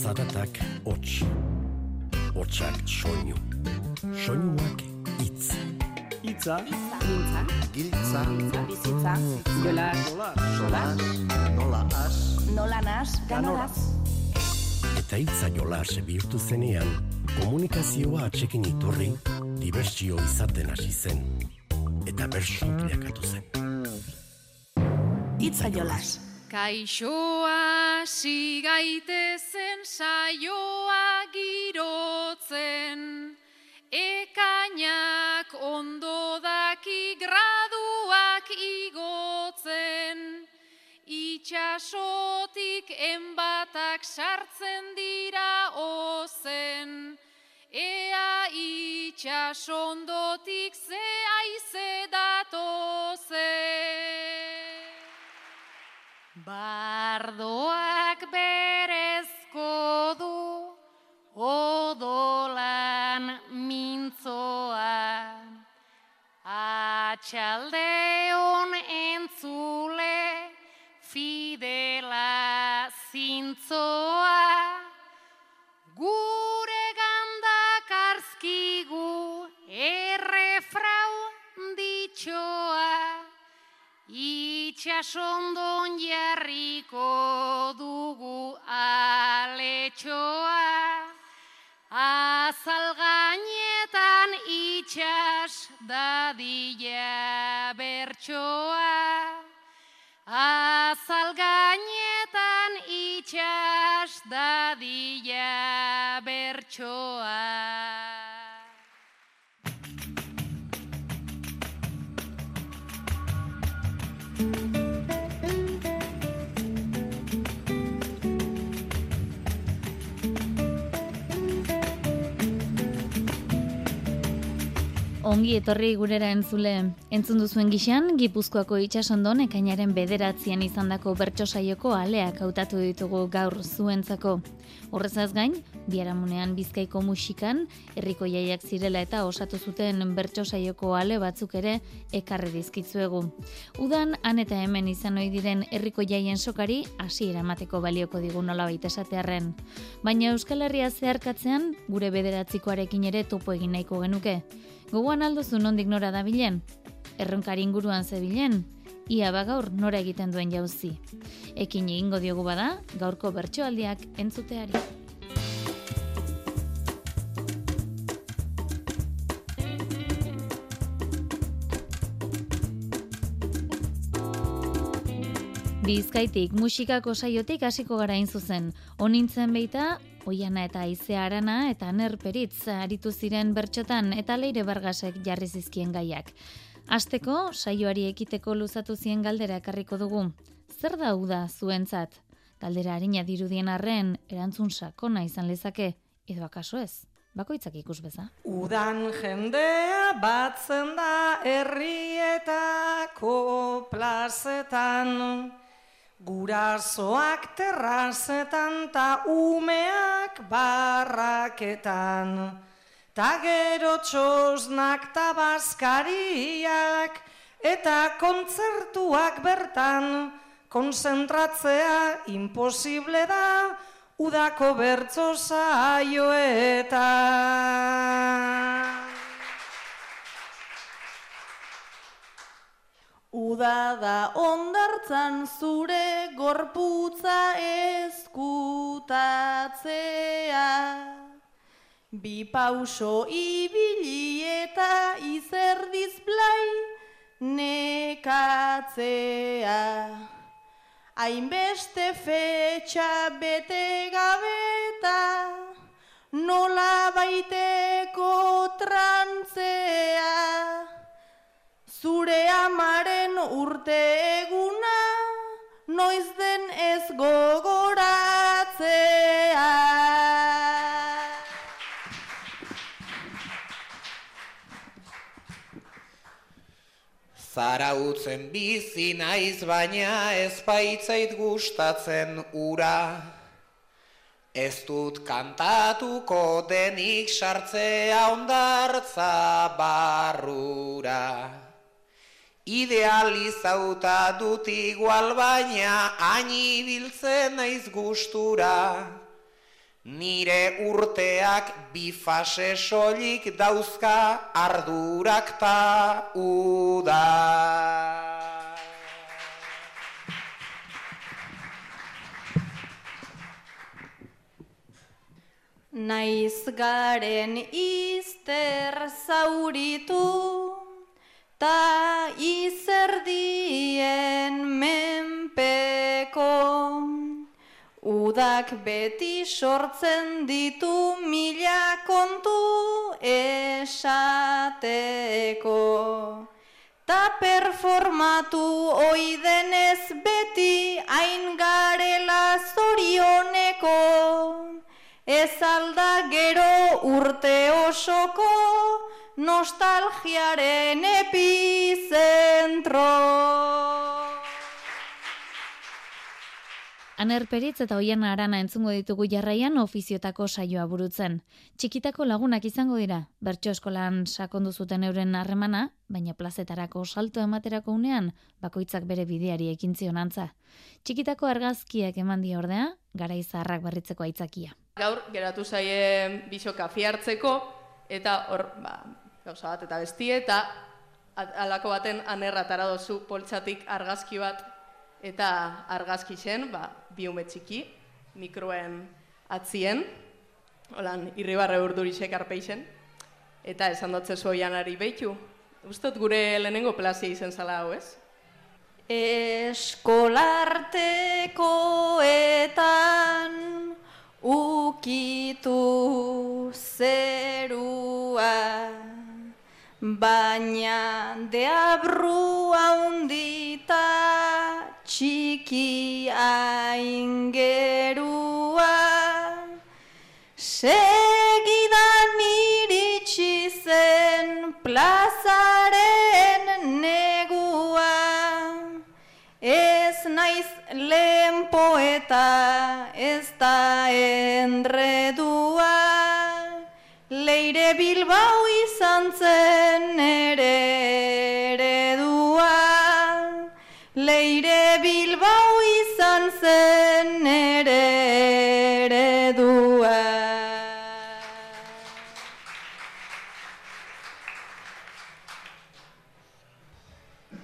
Zaratak hots. Hotsak soinu. Soinuak hitz. Itza, Giltza, Giltza, bizitza, jola, sola, nola as, nola nas, ganoraz. Eta hitza jolas bihurtu zenean, komunikazioa atxekin iturri, dibertsio izaten hasi zen. Eta bersu bilakatu zen. Itza jolas. Kaixoa sigaitezen saioa girotzen, ekainak ondo daki graduak igotzen, itxasotik enbatak sartzen dira ozen, ea itxasondotik ze aize datozen. Bardoak berezko Atxalde hon entzule fidela zintzoa. Gure gandak arzkigu errefrau ditxoa. Itxasondon jarriko dugu aletxoa, azal gainetan itxas dadila bertsoa. Azal gainetan itxas dadila bertsoa. Ongi etorri gurera entzule. Entzun duzuen gixan, Gipuzkoako itxasondon ekainaren bederatzean izandako bertso saioko aleak hautatu ditugu gaur zuentzako. Horrezaz gain, biharamunean bizkaiko musikan, herriko jaiak zirela eta osatu zuten bertso saioko ale batzuk ere ekarri dizkitzuegu. Udan, han eta hemen izan ohi diren herriko jaien sokari hasiera emateko balioko digu nolabait esatearren. Baina Euskal Herria zeharkatzean, gure bederatzikoarekin ere topo egin nahiko genuke. Gogoan alduzu nondik nora dabilen? Erronkari inguruan zebilen? Ia bagaur nora egiten duen jauzi. Ekin egingo diogu bada, gaurko bertsoaldiak entzuteari. Bizkaitik musikako saiotik hasiko gara zuzen. Onintzen beita, Oiana eta Aizea Arana eta Nerperitz aritu ziren bertxotan eta Leire Bargasek jarri zizkien gaiak. Asteko saioari ekiteko luzatu zien galdera ekarriko dugu. Zer da uda zuentzat? Galdera harina dirudien arren erantzun sakona izan lezake edo akaso ez? Bakoitzak ikus beza. Udan jendea batzen da herrietako plazetan, gurasoak terrazetan ta umeak barraketan, ta gero txosnak ta bazkariak, eta kontzertuak bertan, konzentratzea imposible da, udako bertso saioetan. Uda da ondartzan zure gorputza eskutatzea. Bi pauso ibili eta izerdiz blai nekatzea. Hainbeste fetxa bete gabeta, nola baiteko trantzea. Zure amaren urte eguna, noiz den ez gogoratzea. Zarautzen bizi naiz baina ez baitzait gustatzen ura. Ez dut kantatuko denik sartzea ondartza barrura. Idealizauta dut igual baina hain ibiltzen naiz gustura. Nire urteak bi fase soilik dauzka ardurak ta uda. Naiz garen izter zauritu, ta izerdien menpeko. Udak beti sortzen ditu mila kontu esateko. Ta performatu oidenez beti hain garela zorioneko. Ez alda gero urte osoko nostalgiaren epizentro. Aner Peritz eta Oian Arana entzungo ditugu jarraian ofiziotako saioa burutzen. Txikitako lagunak izango dira, bertso eskolan sakondu zuten euren harremana, baina plazetarako salto ematerako unean, bakoitzak bere bideari ekin antza. Txikitako argazkiak eman dia ordea, gara izarrak berritzeko aitzakia. Gaur, geratu zaie biso kafi hartzeko, eta hor, ba, gauza bat, eta bestie, eta alako baten anerra dozu poltsatik argazki bat eta argazki zen, ba, bi ume txiki, mikroen atzien, holan, irribarre urdurisek arpeixen, eta esan dutze zoianari behitu. Uztot gure lehenengo plazia izen zala hau, ez? Eskolartekoetan ukitu zerua Baina deabru haundita txiki aingerua Segidan iritsi zen plazaren negua. Ez naiz lehen poeta ez da enredua. Leire Bilbao izan zen ere eredua Leire Bilbao izan zen ere eredua.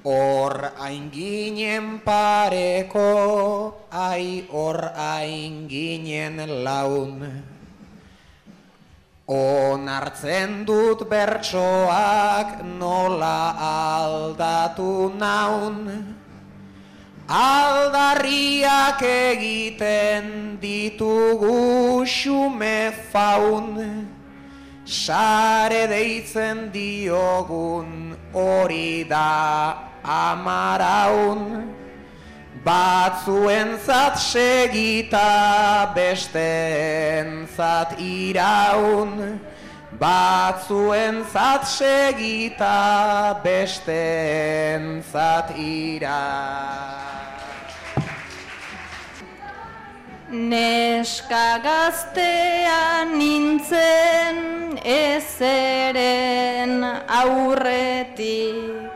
Hor ainginen pareko, ai hor ainginen laun. Onartzen dut bertsoak nola aldatu naun. Aldarriak egiten ditugu xume faun, sare deitzen diogun hori da amaraun, batzuen zat segita besten zat iraun, Batzuen zat segita besten zat iraun. Neska gaztean nintzen ezeren aurretik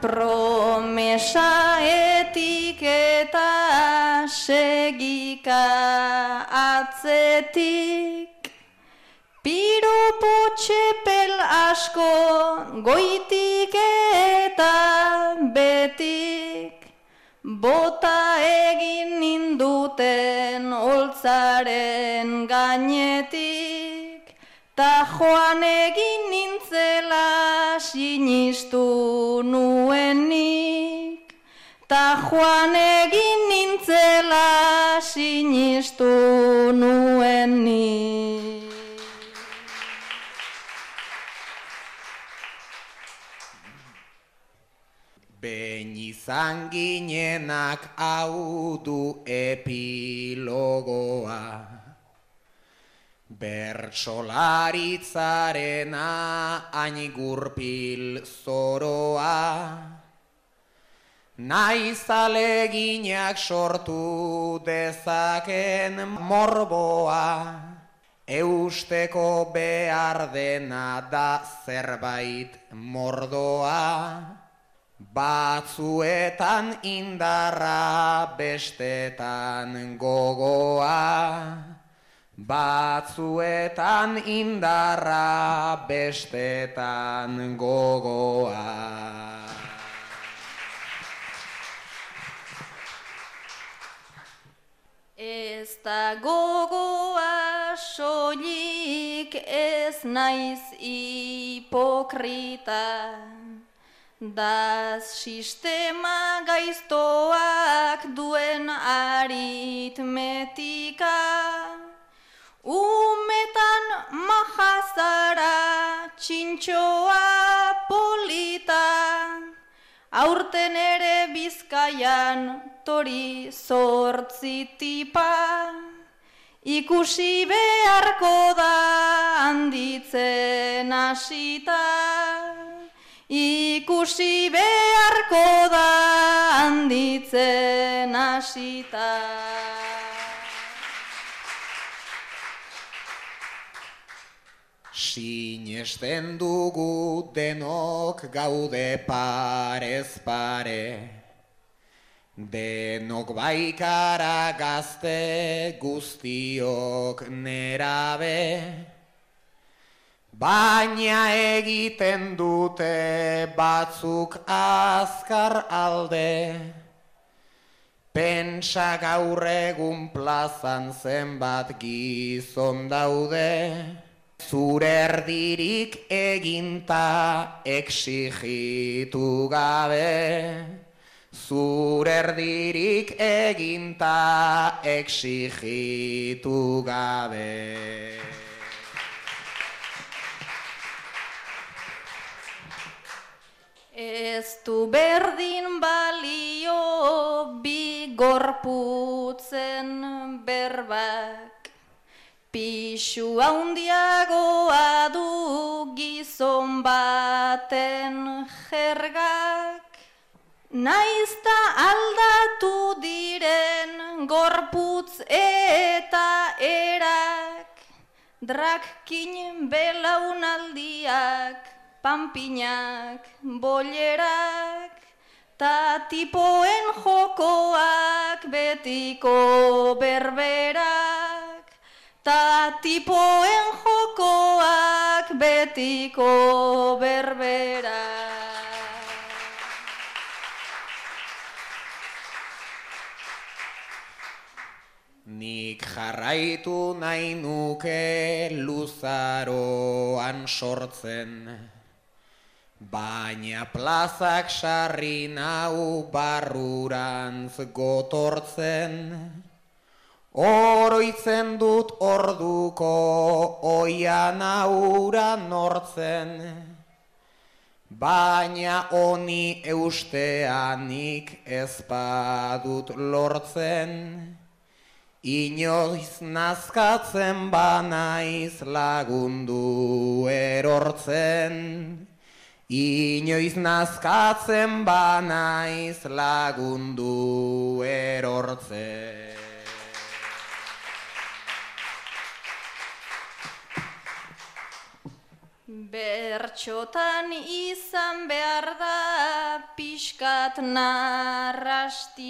Promesa etik eta segika atzetik. Piropo txepel asko goitik eta betik. Bota egin ninduten oltzaren gainetik, ta joan egin nintzela sinistu nuenik, ta joan egin nintzela sinistu nuenik. Behin izan ginenak hau du epilogoa Bertsolaritzarena hain gurpil zoroa. Naiz aleginak sortu dezaken morboa. Eusteko behar dena da zerbait mordoa. Batzuetan indarra bestetan gogoa, batzuetan indarra bestetan gogoa. Ez da gogoa soilik ez naiz hipokrita, da sistema gaiztoak duen aritmetika, umetan mahazara txintxoa polita, aurten ere bizkaian tori zortzi tipa, ikusi beharko da handitzen hasita. Ikusi beharko da handitzen hasita. Sinesten dugu denok gaude parez pare, denok baikara gazte guztiok nerabe, Baina egiten dute batzuk azkar alde, Pentsa gaur egun plazan zenbat gizon daude, Zure erdirik eginta exigitu gabe, Zure erdirik eginta exigitu gabe. Ez du berdin balio bi gorputzen Pixu haundiagoa du gizon baten jergak, Naizta aldatu diren gorputz eta erak, Drakkin belaunaldiak, pampinak, bolerak, ta tipoen jokoak betiko berberak, ta tipoen jokoak betiko berberak. Nik jarraitu nahi nuke luzaroan sortzen, Baina plazak sarri nau barrurantz gotortzen, Oroitzen dut orduko oian aura nortzen, Baina honi eusteanik ezpadut lortzen, Inoiz nazkatzen banaiz lagundu erortzen, Inoiz nazkatzen banaiz lagundu erortze. Bertxotan izan behar da pixkat narrastia,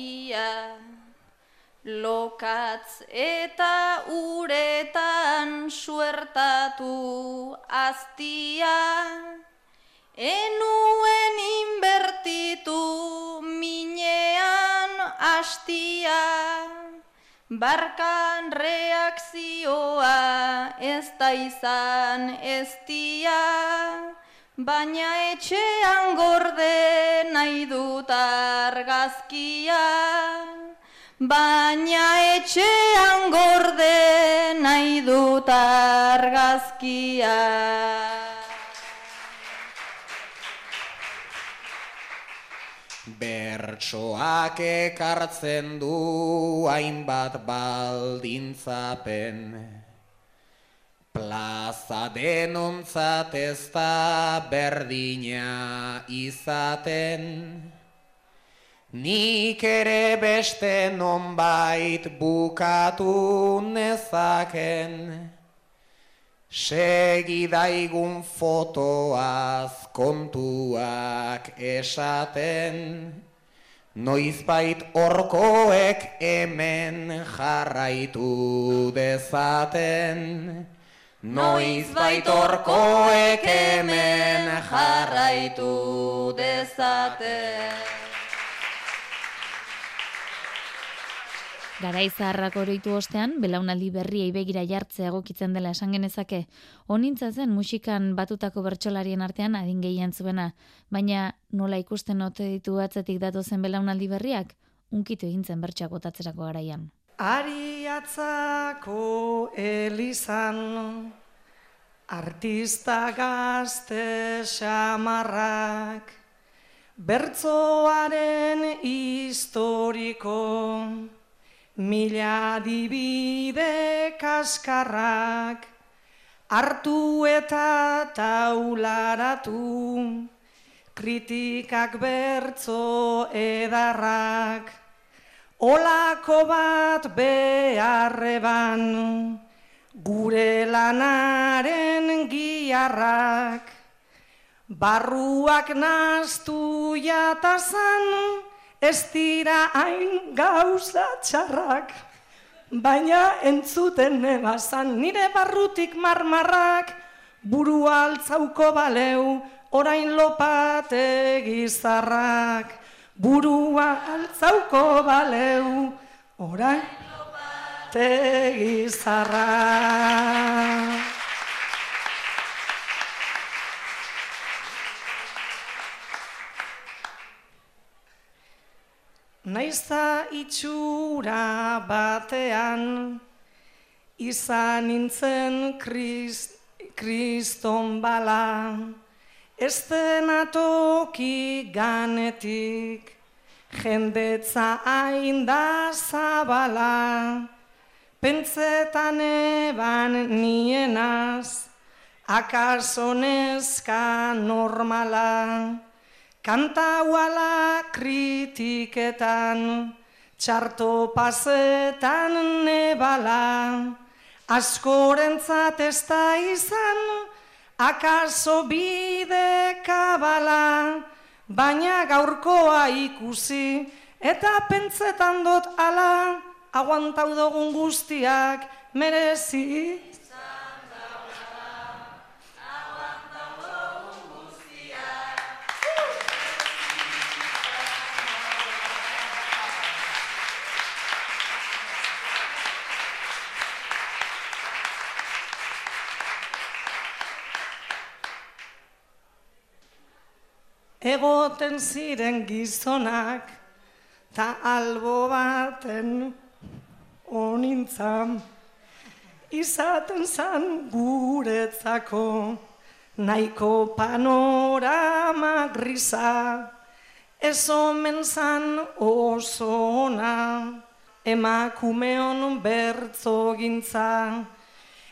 lokatz eta uretan suertatu aztia, Enuen inbertitu minean hastia, barkan reakzioa ez da izan eztia, baina etxean gorde nahi dut argazkia. Baina etxean gorde nahi dut argazkia. Bertsoak ekartzen du hainbat baldintzapen. Plaza denontzat ez da berdina izaten. Nik ere beste nonbait bukatu nezaken. Segidaigun fotoaz kontuak esaten, Noizbait orkoek hemen jarraitu dezaten. Noiz baitorkoek hemen jarraitu dezaten. Garai zaharrak oroitu ostean, belaunaldi berriei begira jartzea egokitzen dela esan genezake. Honintza zen musikan batutako bertsolarien artean adin gehien zuena, baina nola ikusten ote ditu atzetik datozen belaunaldi berriak, unkitu egin zen bertsoak botatzerako garaian. Ari atzako elizan, artista gazte xamarrak, bertzoaren historiko, mila dibide kaskarrak, hartu eta taularatu, kritikak bertzo edarrak, olako bat beharreban, gure lanaren giarrak, barruak naztu jatazan, ez dira hain gauza txarrak, baina entzuten nebazan nire barrutik marmarrak, buru altzauko baleu, orain lopate gizarrak, burua altzauko baleu, orain lopate gizarrak. Naizta itxura batean, izan nintzen kriston bala, ez toki ganetik, jendetza hain da zabala, pentsetan eban nienaz, akaso neska normala, Kanta uala kritiketan, txarto pasetan nebala, askorentzat ez da izan, akaso bide kabala, baina gaurkoa ikusi, eta pentsetan dut ala, aguantau dugun guztiak merezi. Egoten ziren gizonak, ta albo baten onintzan, izaten zan guretzako, nahiko panorama grisa, ez omen zan oso ona, emakumeon bertzo gintza,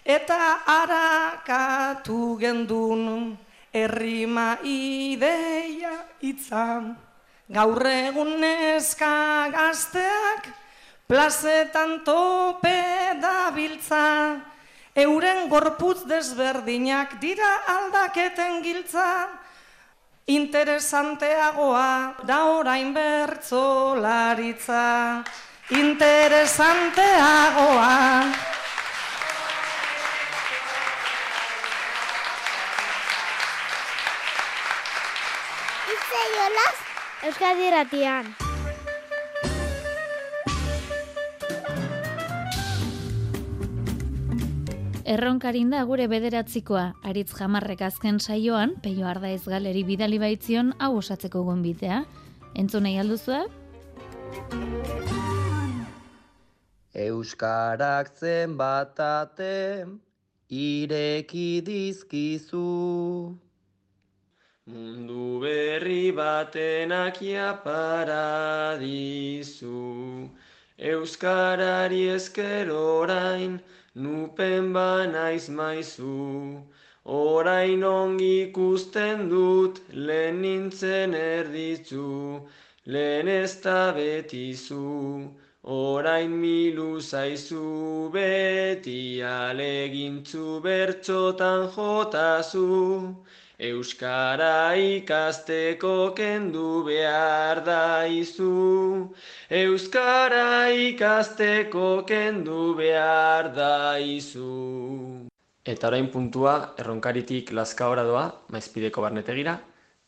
eta arakatu gendun, Errima ideia itzan, gaur egun neska gazteak, plazetan tope da biltza, euren gorputz desberdinak dira aldaketen giltza, interesanteagoa da orain bertzo laritza, interesanteagoa. Euskadi Ratian. Erronkarin da gure bederatzikoa, aritz jamarrek azken saioan, peio arda ez galeri bidali baitzion, hau osatzeko gonbitea. Entzun nahi alduzua? Euskarak zen batate, ireki dizkizu. Mundu berri batenak paradizu, Euskarari esker orain, nupen banaiz maizu. Orain ongi ikusten dut, lehen nintzen erditzu, lehen ez da betizu. Orain milu zaizu, beti alegintzu bertxotan jotazu. Euskara ikasteko kendu behar da izu, Euskara ikasteko kendu behar da izu. Eta orain puntua erronkaritik lazka doa, maizpideko barnetegira,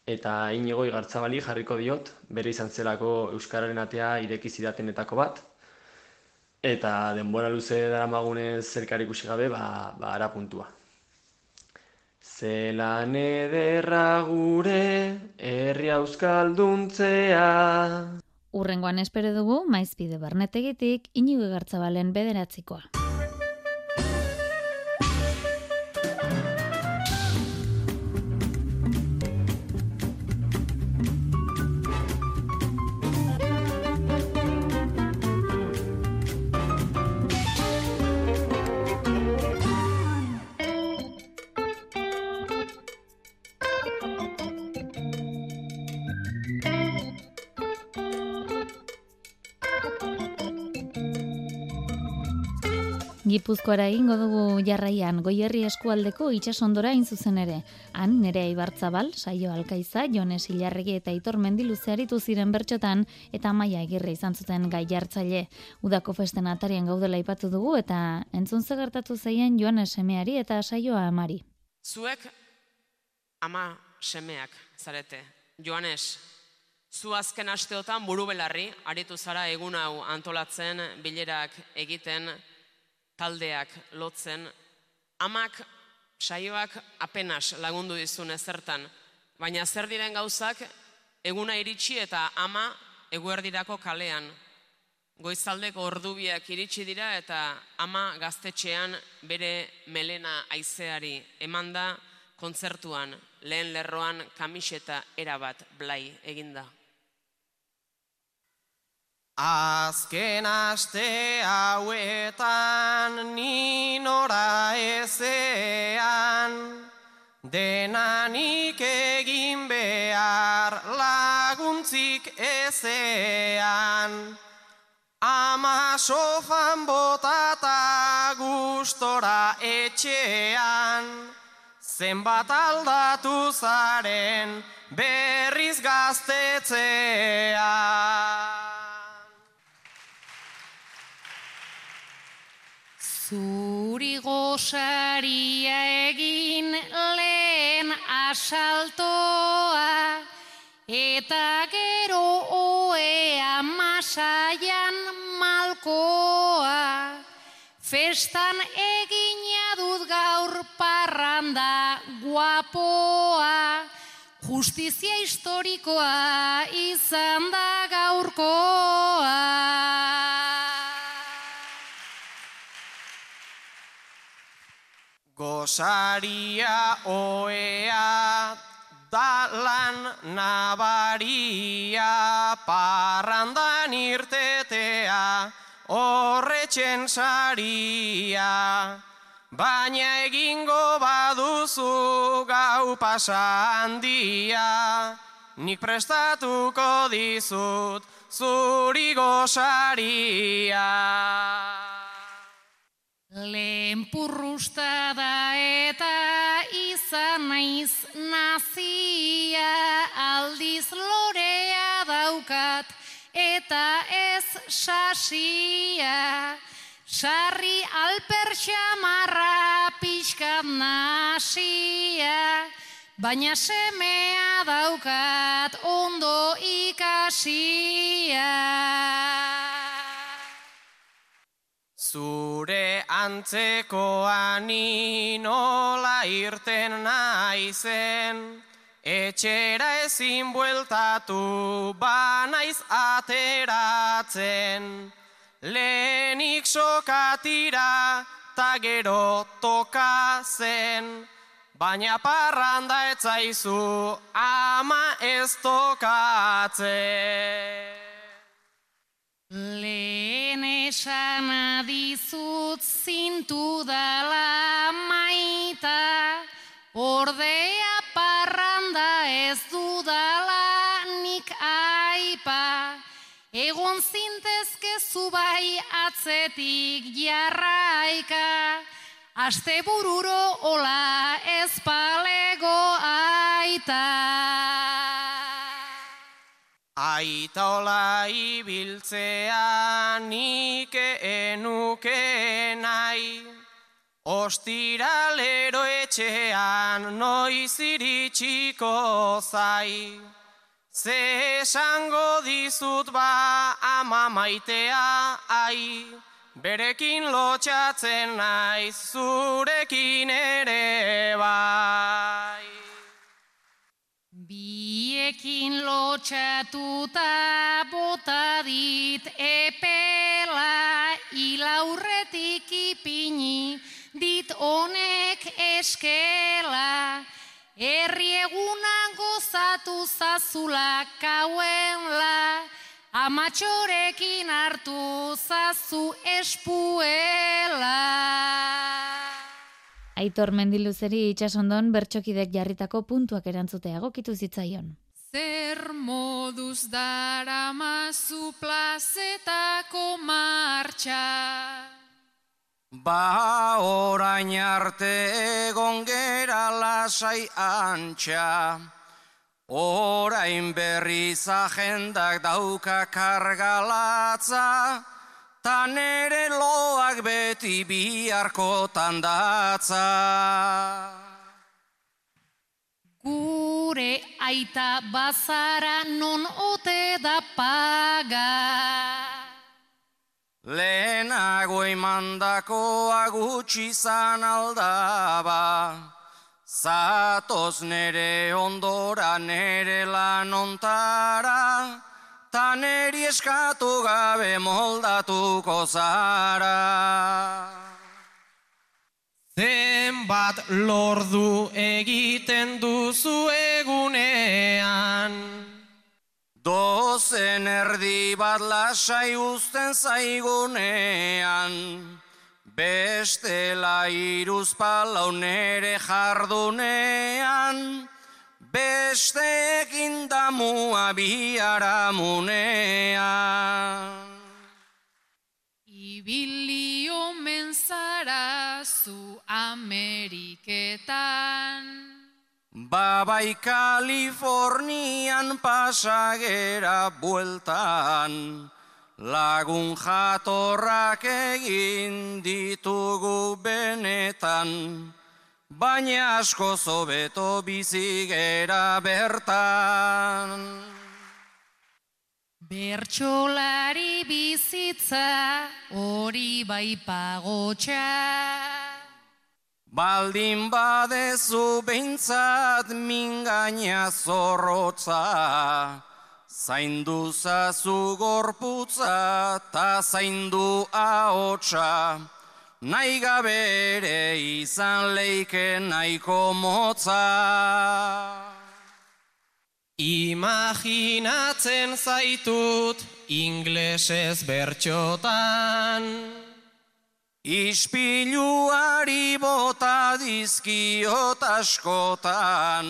eta inigo igartzabali jarriko diot, bere izan zelako Euskararen atea ireki zidatenetako bat, eta denbora luze dara magunez ikusi gabe, ba, ba ara puntua. Zelan ederra gure herri euskalduntzea. Urrengoan espero dugu maizpide barnetegitik inigo gartzabalen bederatzikoa. Gipuzkoara egingo dugu jarraian goierri eskualdeko itsasondora in zuzen ere. Han nere Ibartzabal, Saio Alkaiza, Jones Ilarregi eta Itor Mendiluze aritu ziren bertxotan eta Maia Agirre izan zuten gai jartzaile. Udako festen atarian gaudela ipatu dugu eta entzun ze gertatu zaien Joanes semeari eta Saioa amari. Zuek ama semeak zarete. Joanes, zu azken asteotan buru belarri, aritu zara egun hau antolatzen, bilerak egiten, taldeak lotzen, amak saioak apenas lagundu dizun ezertan, baina zer diren gauzak eguna iritsi eta ama eguerdirako kalean. Goizaldeko ordubiak iritsi dira eta ama gaztetxean bere melena aizeari emanda kontzertuan lehen lerroan kamiseta erabat blai eginda. Azken aste hauetan ninora ezean, denanik egin behar laguntzik ezean. Ama sofan botata gustora etxean, zenbat aldatu zaren berriz gaztetzean. Zuri gosaria egin lehen asaltoa eta gero oea masaian malkoa. Festan egina dut gaur parranda guapoa, justizia historikoa izan da gaurkoa. Gosaria oea dalan nabaria parrandan irtetea horretxen saria. Baina egingo baduzu gau pasa handia, nik prestatuko dizut zuri gosaria. Lehen purrusta da eta izan naiz nazia aldiz lorea daukat eta ez sasia. Sarri alpertsa marra pixkat nasia, baina semea daukat ondo ikasia. Zure antzekoan nola irten naizen, etxera ezin bueltatu banaiz ateratzen. Lehenik sokatira ta gero toka zen, baina parranda etzaizu ama ez tokatzen. Lehen esan adizut zintu dala maita, ordea parranda ez dudala nik aipa, egon zintezke zubai atzetik jarraika, aste bururo ola ez palego aita. Aita ola ibiltzea nik enuke nahi, ostiralero etxean noiz iritsiko zai. Ze esango dizut ba ama maitea ai, berekin lotxatzen naiz zurekin ere bai. Biekin lotxatuta bota dit epela ilaurretik ipini dit honek eskela herri egunan gozatu zazula kauenla amatxorekin hartu zazu espuela. Aitor mendiluzeri itxasondon bertxokidek jarritako puntuak erantzutea egokitu zitzaion. Zer moduz dara mazu plazetako martxa. Ba orain arte egon gera lasai antxa, orain berriz agendak dauka kargalatza, ta nere loak beti biharkotan datza. Gure aita bazara non ote da paga. Lehenago emandakoa gutxi zan aldaba, Zatoz nere ondora nere lanontara, Ta neri eskatu gabe moldatuko zara. Zenbat lordu egiten duzu egunean, Dozen erdi bat lasai uzten zaigunean, bestela iruz palau nere jardunean, beste egin damua biharamunean. Ibili zara zu Ameriketan. Babai Kalifornian pasagera bueltan, lagun jatorrak egin ditugu benetan, baina asko zobeto bizigera bertan. Bertxolari bizitza hori bai pagotxa. Baldin badezu behintzat mingaina zorrotza, zaindu zazu gorputza ta zaindu ahotsa, nahi gabere izan leike nahiko motza. Imaginatzen zaitut inglesez bertxotan, Ispiluari bota dizkiot askotan,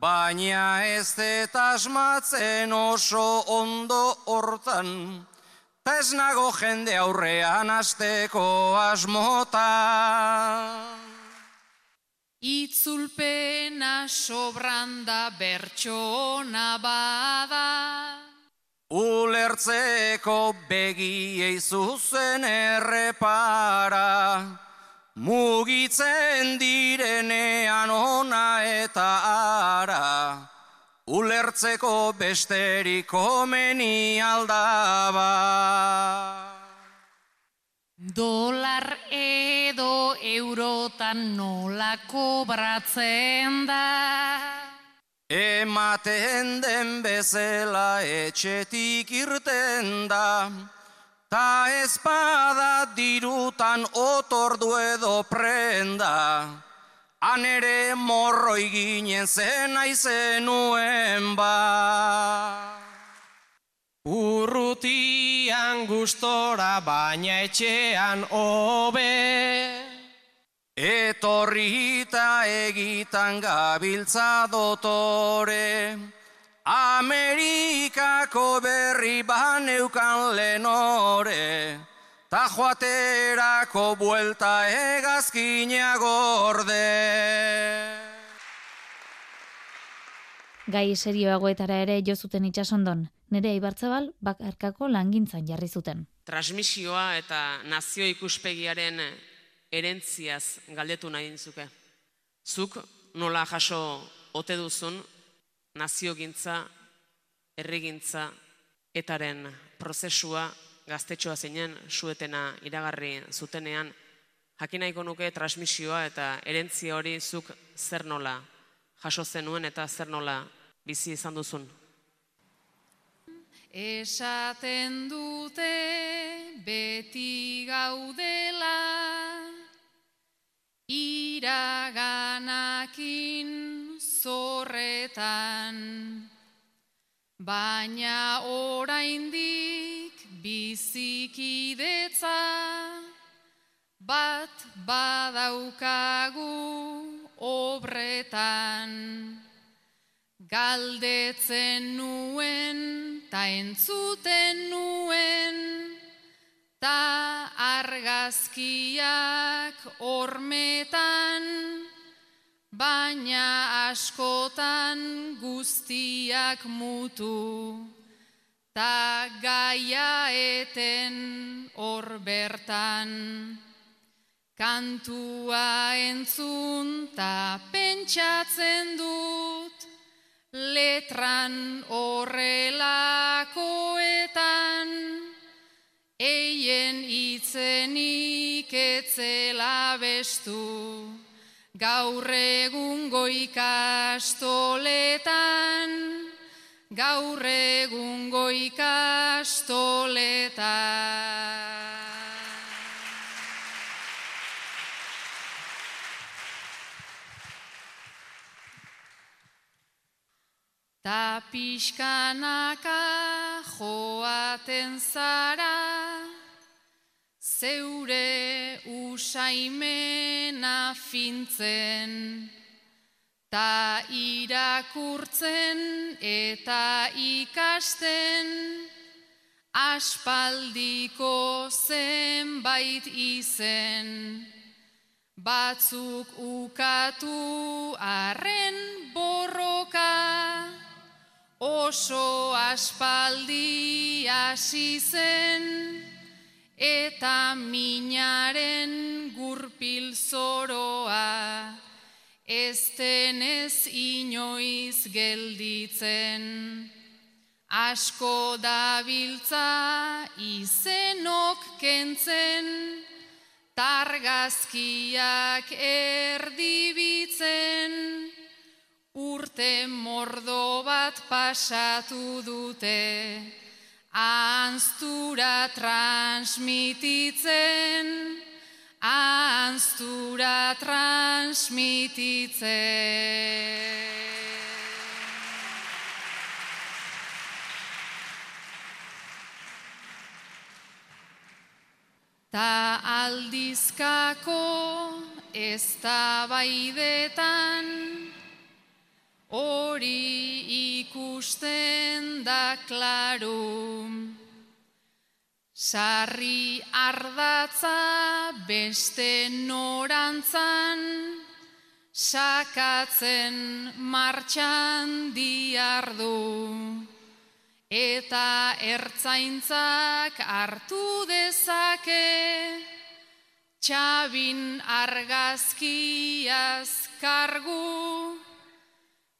baina ez dut asmatzen oso ondo hortan, ta ez nago jende aurrean asteko asmotan. Itzulpena sobranda bertxona bada. Ulertzeko begiei zuzen errepara, mugitzen direnean ona eta ara, ulertzeko besterik komeni aldaba. Dolar edo eurotan nola kobratzen da. Ematen den bezala etxetik irten da, ta espada dirutan otordu edo prenda, han ere morroi ginen zen aizenuen ba. Urrutian gustora baina etxean hobe. Etorrita egitan gabiltza dotore, Amerikako berri baneukan lenore, ta joaterako buelta egazkina gorde. Gai serioagoetara ere jo zuten itsasondon, nere Ibartzabal bakarkako langintzan jarri zuten. Transmisioa eta nazio ikuspegiaren erentziaz galdetu nahi dintzuke. Zuk nola jaso ote duzun naziogintza, errigintza, etaren prozesua gaztetxoa zeinen suetena iragarri zutenean, jakin nahiko nuke transmisioa eta erentzia hori zuk zer nola jaso zenuen eta zer nola bizi izan duzun. Esaten dute beti gaudela iraganakin zorretan baina oraindik bizikidetza bat badaukagu obretan galdetzen nuen ta entzuten nuen ta argazkiak ormetan baina askotan guztiak mutu ta gaia eten hor bertan. Kantua entzun ta pentsatzen dut letran horrelakoetan eien itzenik etzela bestu gaur egungo ikastoletan, gaur egungo ikastoletan. Ta pixkanaka joaten zara, zeure usaimena fintzen, ta irakurtzen eta ikasten, aspaldiko zenbait izen, batzuk ukatu arren borroka, oso aspaldi hasi zen, eta minaren gurpil zoroa, ez denez inoiz gelditzen. Asko dabiltza izenok kentzen, targazkiak erdibitzen, urte mordo bat pasatu dute, anztura transmititzen, anztura transmititzen. Ta aldizkako ez da baidetan, hori ikusten da klaru. Sarri ardatza beste norantzan, sakatzen martxan diardu. Eta ertzaintzak hartu dezake, txabin argazkiaz kargu,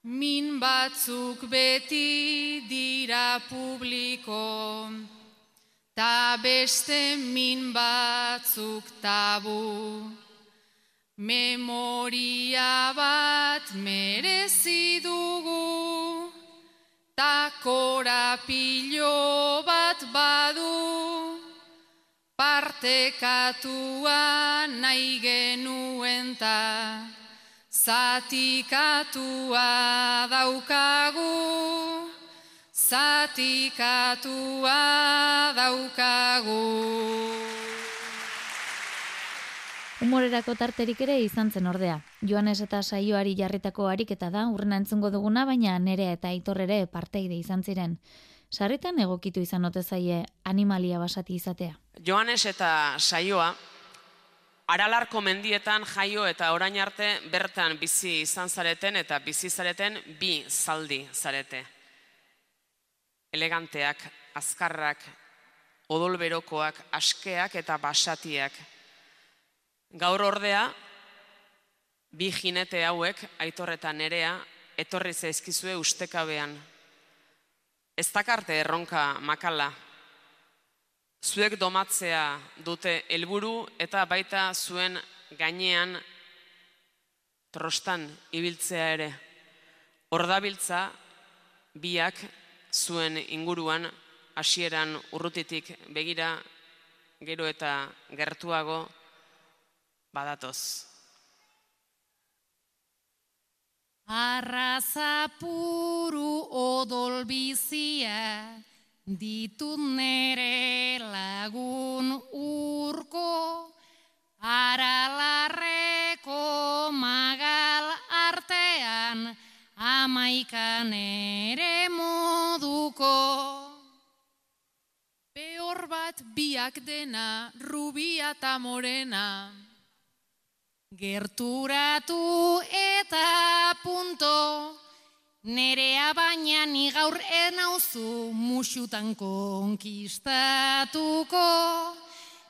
min batzuk beti dira publiko, ta beste min batzuk tabu. Memoria bat merezi dugu, ta korapilo bat badu, partekatua nahi genuen ta, zatikatua daukagu, zatikatua daukagu. Humorerako tarterik ere izan zen ordea. Joanes eta saioari jarritako ariketa da, urrena entzungo duguna, baina nerea eta aitorrere parteide izan ziren. sarritan egokitu izan ote zaie animalia basati izatea. Joanes eta saioa, aralarko mendietan jaio eta orain arte bertan bizi izan zareten eta bizi zareten bi zaldi zarete. Eleganteak, azkarrak, odolberokoak, askeak eta basatiak. Gaur ordea, bi jinete hauek, aitor eta nerea, etorri zaizkizue ustekabean. Ez dakarte erronka makala. Zuek domatzea dute helburu eta baita zuen gainean trostan ibiltzea ere. Ordabiltza biak zuen inguruan hasieran urrutitik begira gero eta gertuago badatoz. Arrazapuru odol bizia ditut nere lagun urko aralarreko magal artean amaikan ere moduko. Peor bat biak dena, rubia eta morena. Gerturatu eta punto, nerea baina ni gaur enauzu musutan konkistatuko.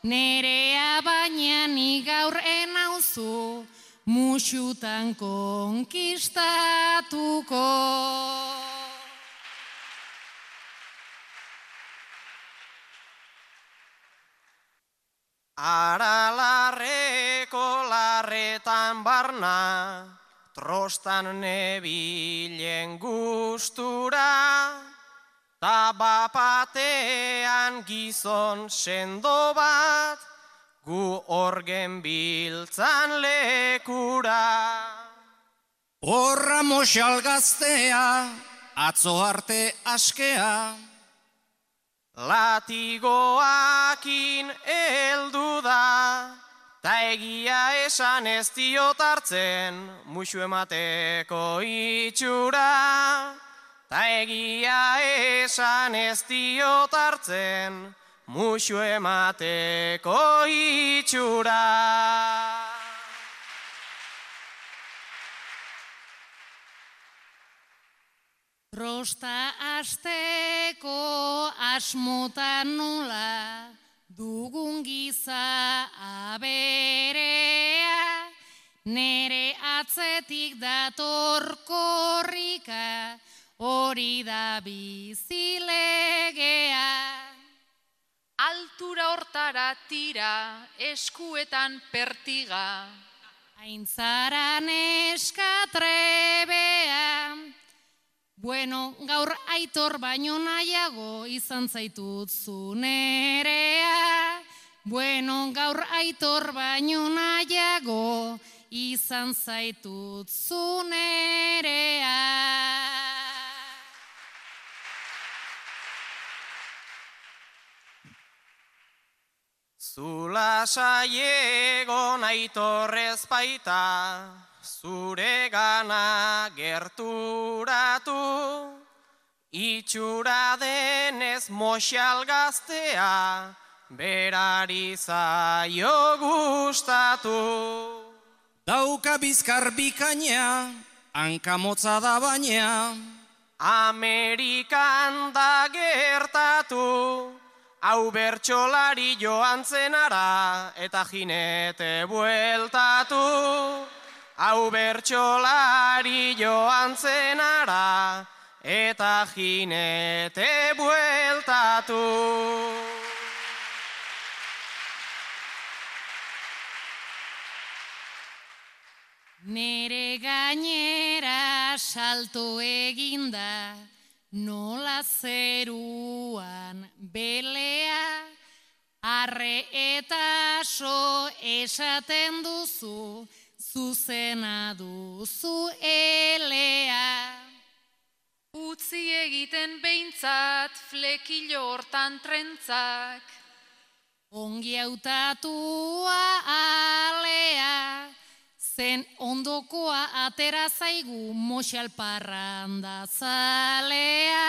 Nerea baina ni gaur enauzu musutan konkistatuko. Aralarreko larretan barna, trostan nebilen gustura, ta bapatean gizon sendo bat, gu orgen biltzan lekura. Horra mosal gaztea, atzo arte askea, Latigoakin eldu da, ta egia esan ez diot hartzen, musu emateko itxura. Ta egia esan ez diot hartzen, musu emateko itxura. Rosta asteko asmotan nula dugun giza aberea nere atzetik dator korrika hori da bizilegea Altura hortara tira, eskuetan pertiga. Aintzaran eskatrebea Bueno, gaur aitor baino nahiago izan zaitut zunerea. Bueno, gaur aitor baino nahiago izan zaitut zunerea. Zula saiegon aitorrez baita, zure gana gerturatu, itxura denez moxal gaztea, berari zaio gustatu. Dauka bizkar bikaina, hankamotza da baina, Amerikan da gertatu, hau bertxolari joan zenara, eta jinete bueltatu. Hau bertxolari joan zenara, eta jinete bueltatu. Nere gainera salto eginda, nola zeruan belea, arre eta so esaten duzu, zuzena duzu elea. Utzi egiten behintzat flekilo hortan trentzak. Ongi hautatua alea, zen ondokoa atera zaigu moxal parranda zalea.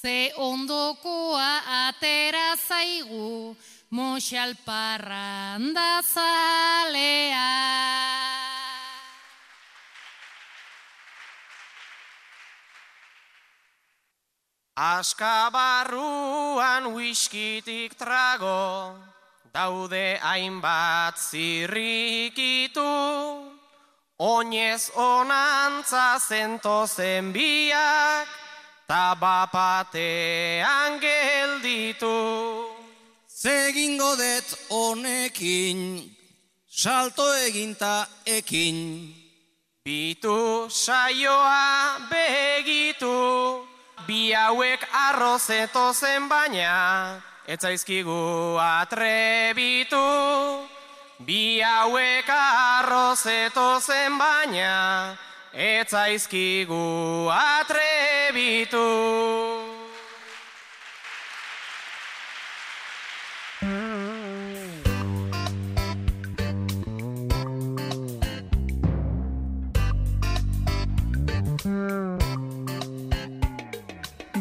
ze ondokoa atera zaigu, moxal parranda zalea. Askabarruan wiskitik trago, daude hainbat zirrikitu, oinez onantza zentozen biak, tabapatean gelditu. Zegingo det honekin, salto eginta ekin. Bitu saioa begitu, bi hauek arrozeto zen baina, etzaizkigu atrebitu. Bi hauek arrozeto zen baina, etzaizkigu atrebitu.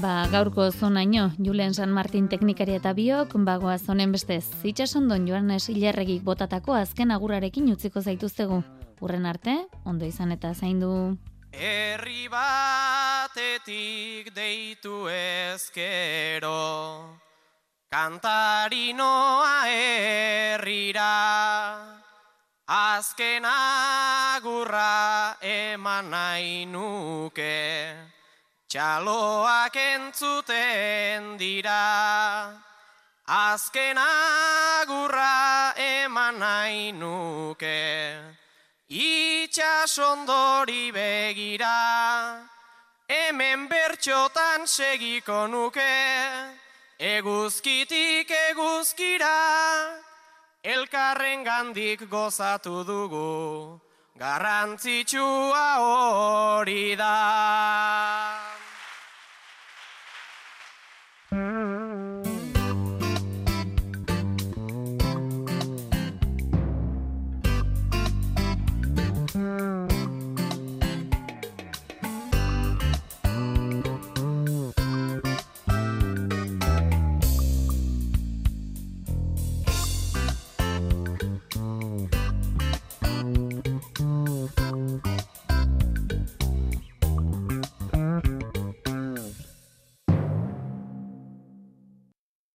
Ba, gaurko zonaino, Julen San Martin teknikari eta biok, bagoa zonen bestez, itxasondon Joanes Ilarregik botatako azken agurarekin utziko zaituztegu. Urren arte, ondo izan eta zaindu. Herri batetik deitu ezkero, kantari noa herrira, azken agurra eman nahi nuke, txaloak entzuten dira. Azken agurra eman nahi nuke, itxasondori begira, hemen bertxotan segiko nuke, eguzkitik eguzkira, elkarren gandik gozatu dugu, garrantzitsua hori da.